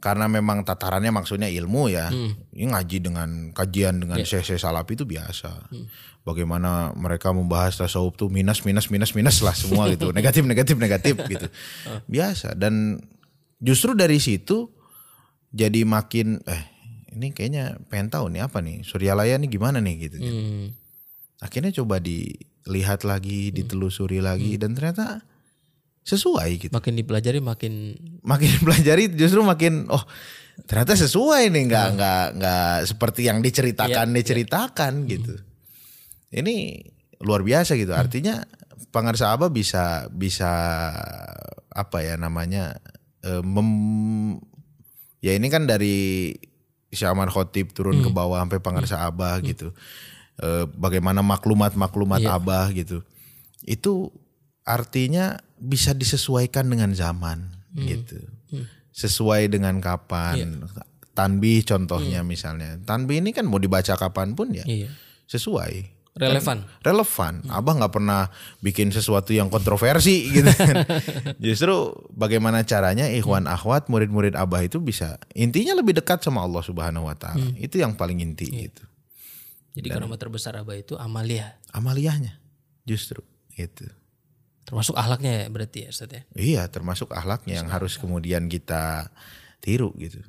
karena memang tatarannya maksudnya ilmu ya. Hmm. Ini ngaji dengan kajian dengan syekh-syekh salafi itu biasa. Bagaimana mereka membahas tasawuf tuh minus minus minus minus lah semua gitu. Negatif negatif negatif gitu. Biasa dan justru dari situ jadi makin eh ini kayaknya pengen tahu nih apa nih Suryalaya nih gimana nih gitu. Hmm. Akhirnya coba dilihat lagi, ditelusuri lagi dan ternyata sesuai gitu. Makin dipelajari makin Makin pelajari justru makin oh ternyata sesuai nih nggak nggak nggak seperti yang diceritakan diceritakan gitu. Ini luar biasa gitu. Artinya pengarsa Abah bisa bisa apa ya namanya eh, mem- ya ini kan dari Syamar Khotib turun ke bawah sampai pengarsa Abah gitu. Eh, bagaimana maklumat-maklumat Abah gitu. Itu artinya bisa disesuaikan dengan zaman gitu. Sesuai dengan kapan. Tanbih contohnya misalnya. Tanbih ini kan mau dibaca kapan pun ya iya. sesuai relevan. relevan. Abah nggak pernah bikin sesuatu yang kontroversi gitu kan. Justru bagaimana caranya ikhwan akhwat murid-murid Abah itu bisa intinya lebih dekat sama Allah Subhanahu wa taala. Itu yang paling inti gitu. Jadi karomah terbesar Abah itu amalia. Amaliyahnya justru gitu. Termasuk ahlaknya ya berarti ya Ustadz ya. Iya, termasuk akhlaknya yang harus kemudian kita tiru gitu.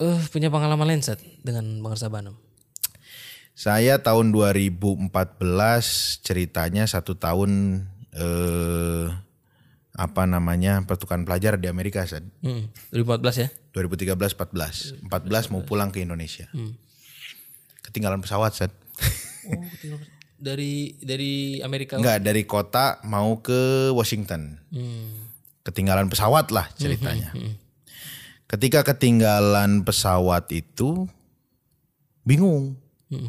Eh punya pengalaman lain Ustadz dengan Bang Sabanam. Saya tahun 2014 ceritanya satu tahun eh apa namanya pertukaran pelajar di Amerika. Hmm. 2014 ya. 2013 14 14 mau pulang ke Indonesia ketinggalan pesawat set Oh, dari dari Amerika. enggak dari kota mau ke Washington Hmm. ketinggalan pesawat lah ceritanya ketika ketinggalan pesawat itu bingung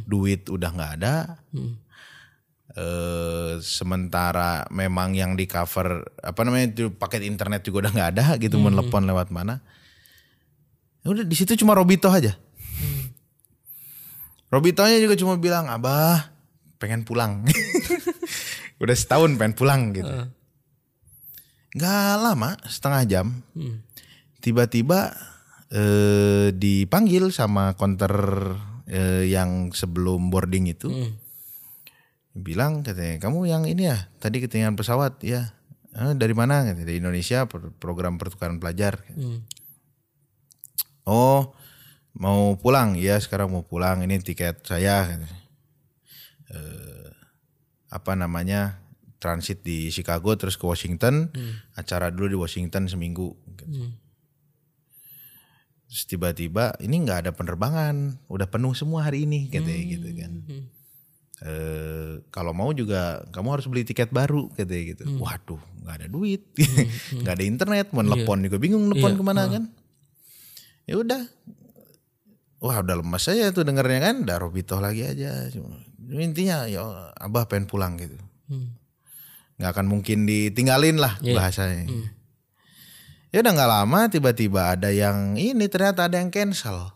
duit udah nggak ada. Eh sementara memang yang di cover apa namanya itu paket internet juga udah nggak ada gitu menelepon lewat mana. Ya udah di situ cuma Robito aja. Robitonya juga cuma bilang abah pengen pulang. Udah setahun pengen pulang gitu. Nggak lama setengah jam Hmm. tiba-tiba eh, dipanggil sama konter eh, yang sebelum boarding itu Hmm. bilang katanya kamu yang ini ya tadi ketinggalan pesawat ya "Eh, dari mana Katanya, dari Indonesia pro- program pertukaran pelajar Hmm. oh mau pulang ya sekarang mau pulang ini tiket saya katanya. Eh, apa namanya transit di Chicago terus ke Washington acara dulu di Washington seminggu Hmm. Terus tiba-tiba ini nggak ada penerbangan, udah penuh semua hari ini katanya gitu kan. Hmm. Eh, kalau mau juga kamu harus beli tiket baru katanya gitu. Waduh, nggak ada duit, nggak ada internet, mau nelpon juga bingung nelpon Iya, ke mana kan. Ya udah, wah udah lemas aja tuh dengernya kan, udah Robito lagi aja. Intinya ya abah pengen pulang gitu. Hmm. Nggak akan mungkin ditinggalin lah Iya. bahasanya. Ya udah nggak lama tiba-tiba ada yang ini ternyata ada yang cancel.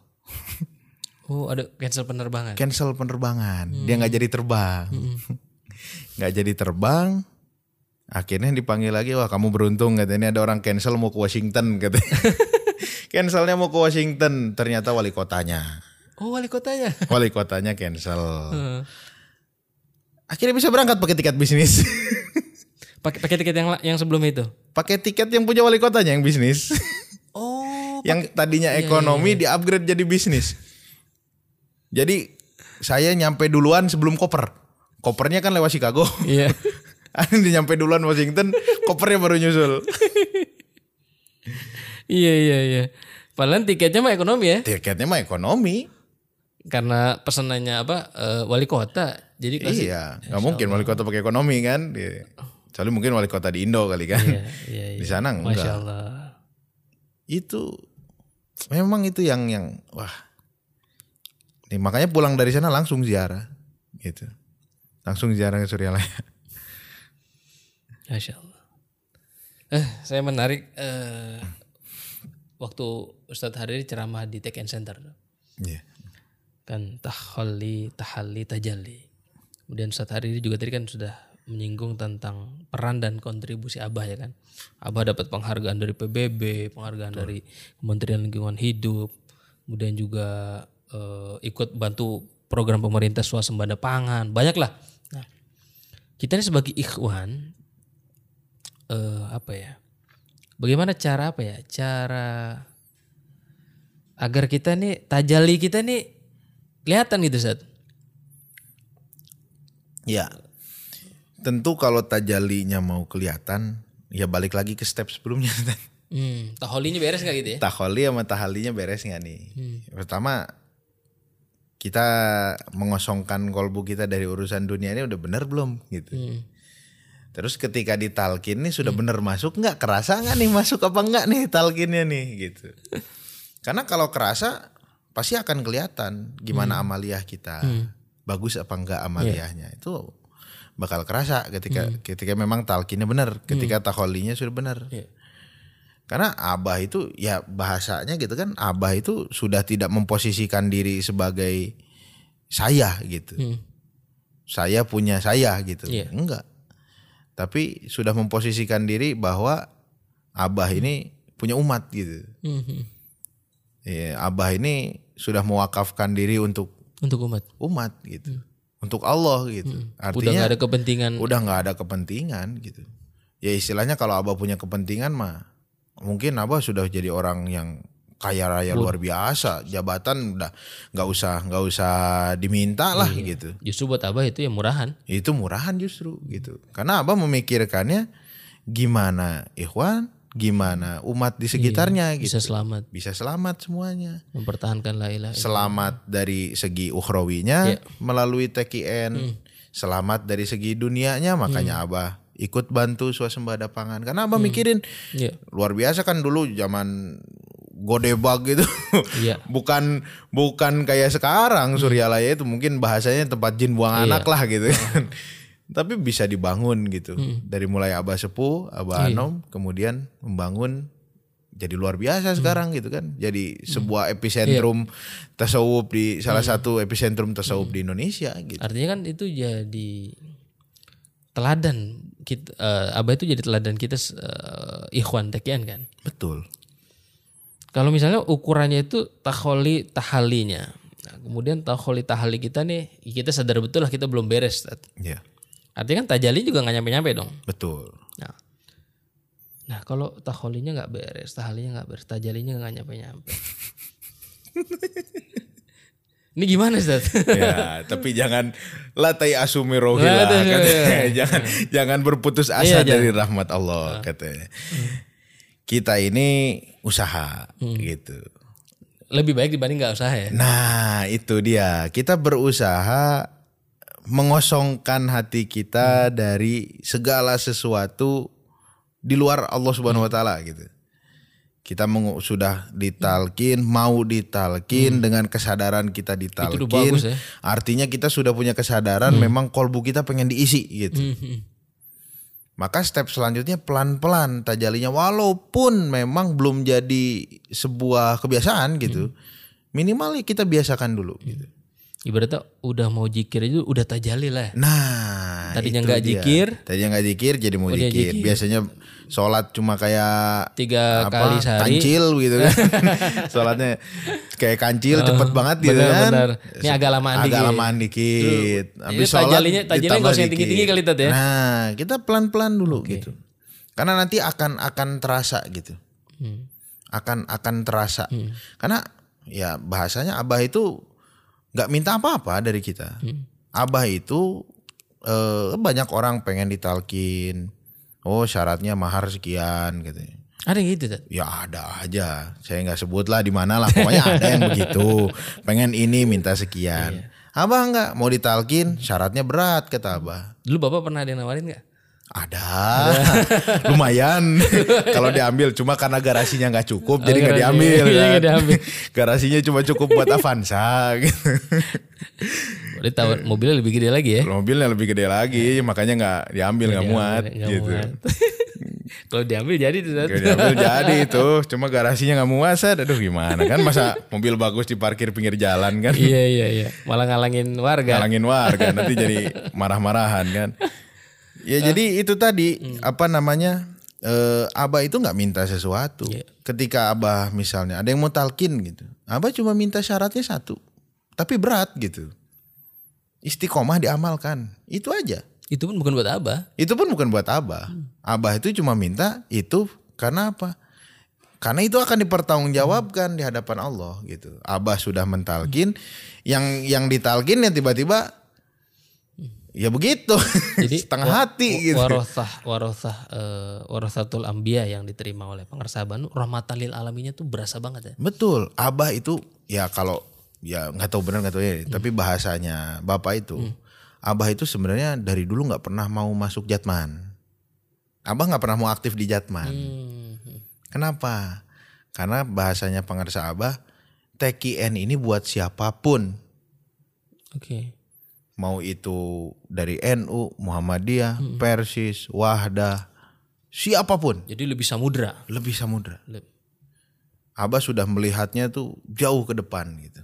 Oh ada cancel penerbangan. cancel penerbangan. Dia nggak jadi terbang. Nggak jadi terbang akhirnya dipanggil lagi wah kamu beruntung katanya ini. Ada orang cancel mau ke Washington katanya cancelnya mau ke Washington. Ternyata wali kotanya. Oh wali kotanya. wali kotanya cancel. Heeh. akhirnya bisa berangkat pakai tiket bisnis Pakai pakai tiket yang yang sebelum itu. pakai tiket yang punya wali kotanya yang bisnis Oh. yang tadinya ekonomi di upgrade jadi bisnis jadi saya nyampe duluan sebelum koper kopernya kan lewat Chicago Iya. Dia nyampe duluan Washington, kopernya baru nyusul. iya iya iya. Padahal tiketnya mah ekonomi ya. Tiketnya mah ekonomi. Karena pesanannya apa eh, wali kota. Jadi kasih Iya, nggak mungkin wali kota pakai ekonomi kan. Kecuali mungkin wali kota di Indo kali kan. Iya, iya, iya. Di sana Masya enggak. Allah. Itu memang itu yang yang wah. Nih, makanya pulang dari sana langsung ziarah gitu. Langsung ziarah ke Suryalaya. Masya Allah. Eh, saya menarik eh, waktu Ustadz Hariri ceramah di Tech and Center. Iya. Kan tahalli, tahalli, tajalli. Kemudian Ustadz Hariri juga tadi kan sudah menyinggung tentang peran dan kontribusi Abah ya kan. Abah dapat penghargaan dari PBB, penghargaan dari Kementerian Lingkungan Hidup, kemudian juga eh, ikut bantu program pemerintah swasembada pangan, banyak lah. Nah, kita ini sebagai ikhwan eh apa ya? Bagaimana cara apa ya? Cara agar kita nih tajali kita nih kelihatan gitu Ustaz. Ya. Tentu kalau tajalinya mau kelihatan, ya balik lagi ke step sebelumnya. Hmm, taholinya beres nggak gitu ya? Taholi sama tahalinya beres nggak nih? Hmm. Pertama kita mengosongkan kolbu kita dari urusan dunia ini udah bener belum gitu. Hmm. Terus ketika ditalkin nih sudah bener masuk nggak kerasa nggak nih masuk apa nggak nih talkinnya nih gitu. Karena kalau kerasa pasti akan kelihatan gimana amaliyah kita bagus apa enggak amaliyahnya itu bakal kerasa ketika ketika memang talkinnya benar, ketika taholinya sudah benar. Iya. Karena abah itu ya bahasanya gitu kan abah itu sudah tidak memposisikan diri sebagai saya gitu. Hmm. Saya punya saya gitu. Iya. Enggak. Tapi sudah memposisikan diri bahwa abah ini punya umat gitu. Hmm, hmm. Ya, abah ini sudah mewakafkan diri untuk Untuk umat. umat gitu. Untuk Allah gitu. Hmm. Udah Artinya nggak ada kepentingan. udah nggak ada kepentingan gitu. Ya istilahnya kalau abah punya kepentingan mah mungkin abah sudah jadi orang yang kaya raya luar biasa, jabatan udah nggak usah nggak usah diminta lah Iya. gitu. Justru buat Abah itu ya murahan. Itu murahan justru gitu. Karena abah memikirkannya gimana ikhwan, gimana umat di sekitarnya gitu. Bisa selamat. Bisa selamat semuanya. Mempertahankan la ilaha. Selamat dari segi ukhrawinya Iya. melalui TKN. Selamat dari segi dunianya makanya abah ikut bantu swasembada pangan. Karena abah mikirin Iya. luar biasa kan dulu zaman godebag gitu. Iya. bukan bukan kayak sekarang Suryalaya itu mungkin bahasanya tempat jin buang anak lah gitu kan. Tapi bisa dibangun gitu. Dari mulai Abah Sepuh, Abah Anom kemudian membangun jadi luar biasa sekarang gitu kan. Jadi sebuah epicentrum tasawuf di salah satu epicentrum tasawuf di Indonesia gitu. Artinya kan itu jadi teladan kita eh, Abah itu jadi teladan kita eh, ikhwan tekian kan. Betul. Kalau misalnya ukurannya itu taholi tahalinya. Nah, kemudian taholi tahali kita nih kita sadar betul lah kita belum beres. Ya, Artinya kan tajali juga nggak nyampe-nyampe dong. betul. Nah, nah kalau taholinya nggak beres, tahalinya nggak beres, tajalinya nggak nyampe-nyampe. Ini gimana Ustaz? ya, tapi jangan latai asumi rohila katanya. jangan jangan berputus asa Iya, dari rahmat Allah katanya. Kita ini usaha gitu. Lebih baik dibanding nggak usah ya. Nah, itu dia. Kita berusaha mengosongkan hati kita dari segala sesuatu di luar Allah Subhanahu wa taala gitu. Kita mengu- sudah ditalkin, mau ditalkin dengan kesadaran kita ditalkin. udah bagus ya. Artinya kita sudah punya kesadaran memang kolbu kita pengen diisi gitu. Hmm, Maka step selanjutnya pelan-pelan tajalinya walaupun memang belum jadi sebuah kebiasaan gitu. Minimal kita biasakan dulu gitu. Ibaratnya udah mau jikir itu udah tajali lah. Nah, Tadinya nggak jikir. Tadinya nggak jikir jadi mau jikir. jikir. Biasanya sholat cuma kayak Tiga apa, kali sehari. kancil gitu kan. Sholatnya kayak kancil cepet banget gitu bener, kan. bener. Ini agak lamaan Agak dikit. lamaan dikit. Ini tajalinya- tajalinya ditambah nggak usah yang dikit. tinggi-tinggi kali, Tat, ya? Nah, kita pelan-pelan dulu gitu. Karena nanti akan akan terasa gitu. Hmm. Akan akan terasa. Karena ya bahasanya Abah itu nggak minta apa-apa dari kita. Hmm. Abah itu eh, banyak orang pengen ditalkin. Oh syaratnya mahar sekian gitu. Ada yang gitu Tat? Ya ada aja. Saya nggak sebut lah di mana lah. Pokoknya ada yang begitu. Pengen ini minta sekian. Abah nggak mau ditalkin. Syaratnya berat kata Abah. Dulu bapak pernah ada yang nawarin nggak? Ada, lumayan kalau diambil. Cuma karena garasinya nggak cukup, jadi nggak garasi. diambil. Iya, Kan? nggak diambil. Garasinya cuma cukup buat Avanza. Gitu. Berarti tawar mobilnya lebih gede lagi ya. Mobilnya lebih gede lagi, makanya nggak diambil nggak muat. Gitu. muat. Kalau diambil jadi tuh. Sat. Nggak diambil jadi itu, cuma garasinya nggak muat. Sad. Aduh gimana kan masa mobil bagus diparkir pinggir jalan kan? iya iya iya. Malah ngalangin warga. Ngalangin warga nanti jadi marah-marahan kan. Ya jadi itu tadi apa namanya eh, Abah itu nggak minta sesuatu. Iya. Ketika Abah misalnya ada yang mau talkin gitu, Abah cuma minta syaratnya satu, tapi berat gitu. Istiqomah diamalkan, itu aja. Itu pun bukan buat Abah. Itu pun bukan buat Abah. Abah itu cuma minta itu karena apa? Karena itu akan dipertanggungjawabkan di hadapan Allah gitu. Abah sudah mentalkin, yang yang ditalkin ya tiba-tiba ya begitu. Jadi setengah wa- hati wa- gitu. Warosah warosah eh, warasatul ambia yang diterima oleh Pangersa Banu rahmatan lil alaminnya tuh berasa banget ya. Betul. Abah itu ya kalau ya nggak tahu benar nggak tahu ya, Hmm. tapi bahasanya Bapak itu Abah itu sebenarnya dari dulu nggak pernah mau masuk Jatman. Abah nggak pernah mau aktif di Jatman. Hmm. Kenapa? Karena bahasanya pengarsa Abah, TKN ini buat siapa pun. Oke. Mau itu dari NU, Muhammadiyah, Hmm. Persis, Wahdah, siapa pun. Jadi lebih samudra. Lebih samudra. Le- Abah sudah melihatnya tuh jauh ke depan gitu.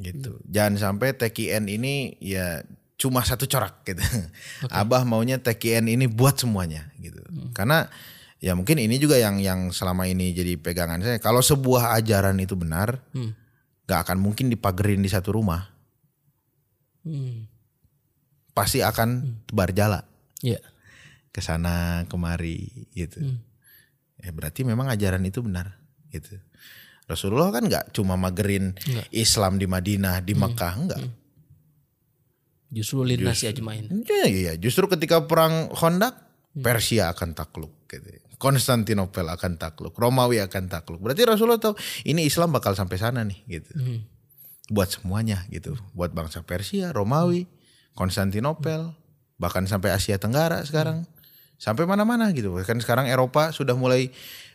Gitu. Jangan sampai TKN ini ya cuma satu corak gitu. Abah maunya TKN ini buat semuanya gitu. Karena ya mungkin ini juga yang yang selama ini jadi pegangan saya. Kalau sebuah ajaran itu benar, Hmm. nggak akan mungkin dipagerin di satu rumah. Hmm. Pasti akan tebar jala Iya. ke sana kemari gitu. Hmm. Ya berarti memang ajaran itu benar gitu. Rasulullah kan nggak cuma magerin Nggak. Islam di Madinah, di Mekah enggak. Justru linasi ajmain. Ya, iya, justru ketika perang Khandaq Persia akan takluk gitu. Konstantinopel akan takluk, Romawi akan takluk. Berarti Rasulullah tahu ini Islam bakal sampai sana nih gitu. Hmm. Buat semuanya gitu. Buat bangsa Persia, Romawi, Konstantinopel, bahkan sampai Asia Tenggara sekarang. Sampai mana-mana gitu. Kan sekarang Eropa sudah mulai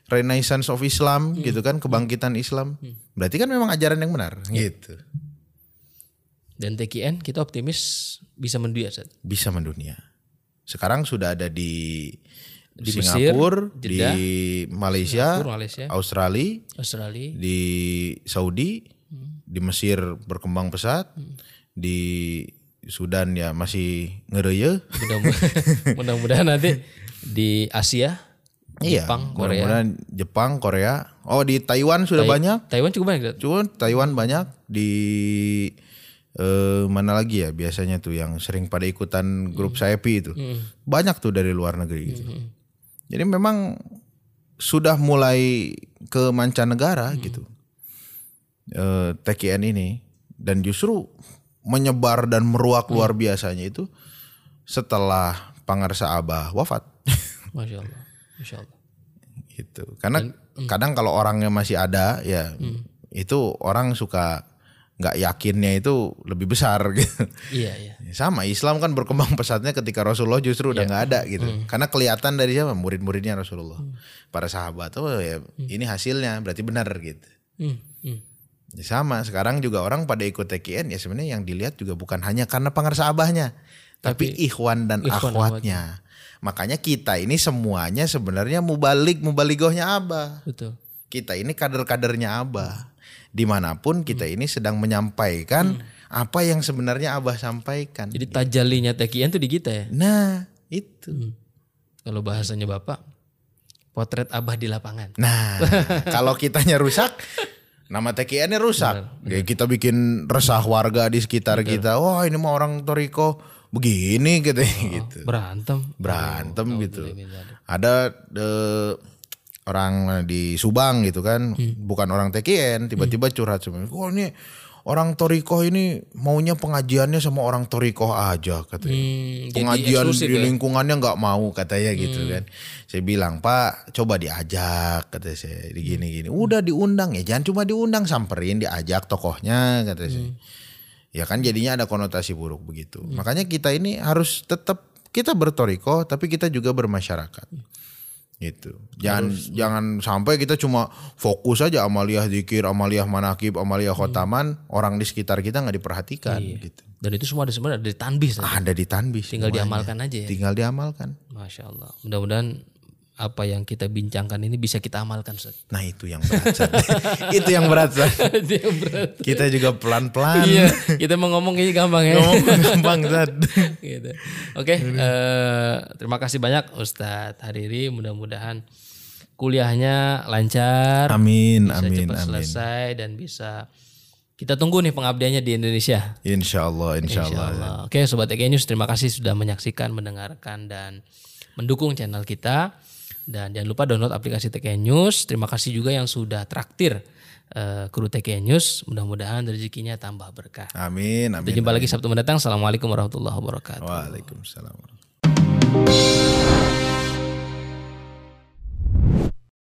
Renaissance of Islam gitu kan, kebangkitan Islam. Berarti kan memang ajaran yang benar gitu. Dan TKN kita optimis bisa mendunia Sat. Bisa mendunia. Sekarang sudah ada di, Di Mesir, Singapura, di Jeddah, Malaysia, Singapura, Malaysia, Australia, Australia. di Saudi, di Mesir berkembang pesat, di Sudan ya masih ngereye. Mudah-mudahan nanti di Asia, Jepang, Korea. Iya, mudah-mudahan Jepang, Korea. Oh di Taiwan sudah Tai- banyak. Taiwan cukup banyak. Cuma Taiwan banyak di eh, mana lagi ya biasanya tuh yang sering pada ikutan grup SAEPI itu. Banyak tuh dari luar negeri gitu. Jadi memang sudah mulai ke mancanegara gitu. Eh, TKN ini dan justru menyebar dan meruak luar biasanya itu setelah Pangarsa Abah wafat. Masya Allah. Masya Allah. gitu. Karena kadang kalau orangnya masih ada ya itu orang suka nggak yakinnya itu lebih besar gitu. Iya, iya. Sama Islam kan berkembang pesatnya ketika Rasulullah justru udah nggak ada gitu. Karena kelihatan dari siapa murid-muridnya Rasulullah, para sahabat. Oh ya ini hasilnya berarti benar gitu. Hmm, hmm. Ya sama sekarang juga orang pada ikut TKN ya sebenarnya yang dilihat juga bukan hanya karena pengarsa abahnya, tapi, ikhwan dan ikhwan akhwatnya. Makanya kita ini semuanya sebenarnya mubalik mubaligohnya abah. Betul. Kita ini kader-kadernya abah. Di mana pun kita ini sedang menyampaikan apa yang sebenarnya abah sampaikan. Jadi tajalinya TKN tuh di kita ya. Nah itu. Kalau bahasanya Bapak, potret Abah di lapangan. Nah kalau kitanya rusak, nama TKN-nya rusak. Kayak kita bikin resah warga di sekitar kita. Wah ini mah orang Toriko begini gitu, gitu. Berantem. Berantem gitu. Alhamdulillah. Ada eh, orang di Subang gitu kan, bukan orang TKN, tiba-tiba curhat sama, oh ini orang Toriko ini maunya pengajiannya sama orang Toriko aja katanya. Hmm, pengajian di ya? lingkungannya nggak mau katanya gitu kan. Saya bilang Pak coba diajak kata saya di gini gini. Udah diundang ya jangan cuma diundang samperin diajak tokohnya kata saya. Ya kan jadinya ada konotasi buruk begitu. Makanya kita ini harus tetap kita bertoriko tapi kita juga bermasyarakat. Gitu. Jangan jangan sampai kita cuma fokus aja amaliyah zikir, amaliyah manakib, amaliyah khotaman, orang di sekitar kita nggak diperhatikan gitu. Dan itu semua ada sebenarnya ada di tanbis. Ada di tanbis. Tinggal semuanya. diamalkan aja ya. Tinggal diamalkan. Masya Allah. Mudah-mudahan apa yang kita bincangkan ini bisa kita amalkan Ustaz. Nah itu yang berat. Itu yang berat. Yang berat. Kita juga pelan-pelan. Iya, kita mau ngomong ini gampang ya. Ngomong gampang gitu. Oke, eh, terima kasih banyak Ustadz Hariri. Mudah-mudahan kuliahnya lancar, Amin, bisa amin, cepat amin. selesai dan bisa kita tunggu nih pengabdiannya di Indonesia. Insya Allah, insya Allah. Insyaallah. Oke, sobat EK News, terima kasih sudah menyaksikan, mendengarkan dan mendukung channel kita. Dan jangan lupa download aplikasi TK News. Terima kasih juga yang sudah traktir eh, kru TK News. Mudah-mudahan rezekinya tambah berkah. Amin, Kita amin. jumpa lagi Sabtu mendatang. Assalamualaikum warahmatullahi wabarakatuh. Waalaikumsalam.